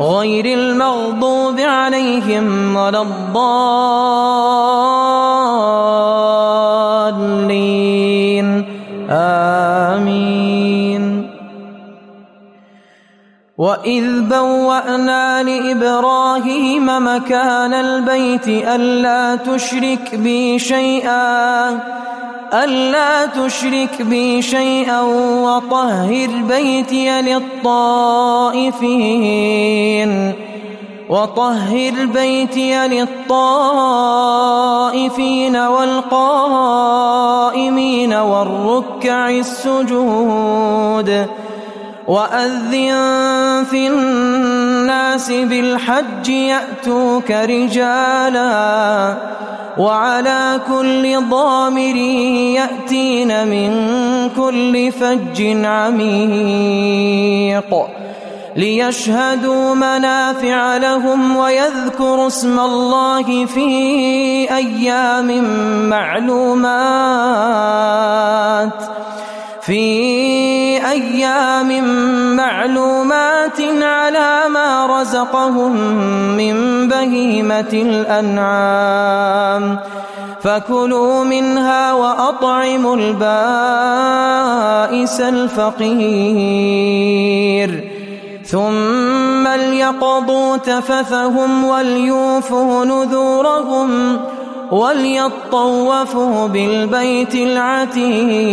غير المغضوب عليهم ولا الضالين. آمين. وإذ بوأنا لإبراهيم مكان البيت ألا تشرك بي شيئا ألا تشرك بي شيئا وطهر بيتي للطائفين. وطهر بيتي للطائفين والقائمين والركع السجود. وأذن في الناس بالحج يأتوك رجالا وعلى كل ضامر يأتين من كل فج عميق ليشهدوا منافع لهم ويذكروا اسم الله في أيام معلومات في أيام معلومات على ما رزقهم من بهيمة الأنعام. فكلوا منها وأطعموا البائس الفقير. ثم ليقضوا تفثهم وليوفوا نذورهم وليطوفوا بالبيت العتيق.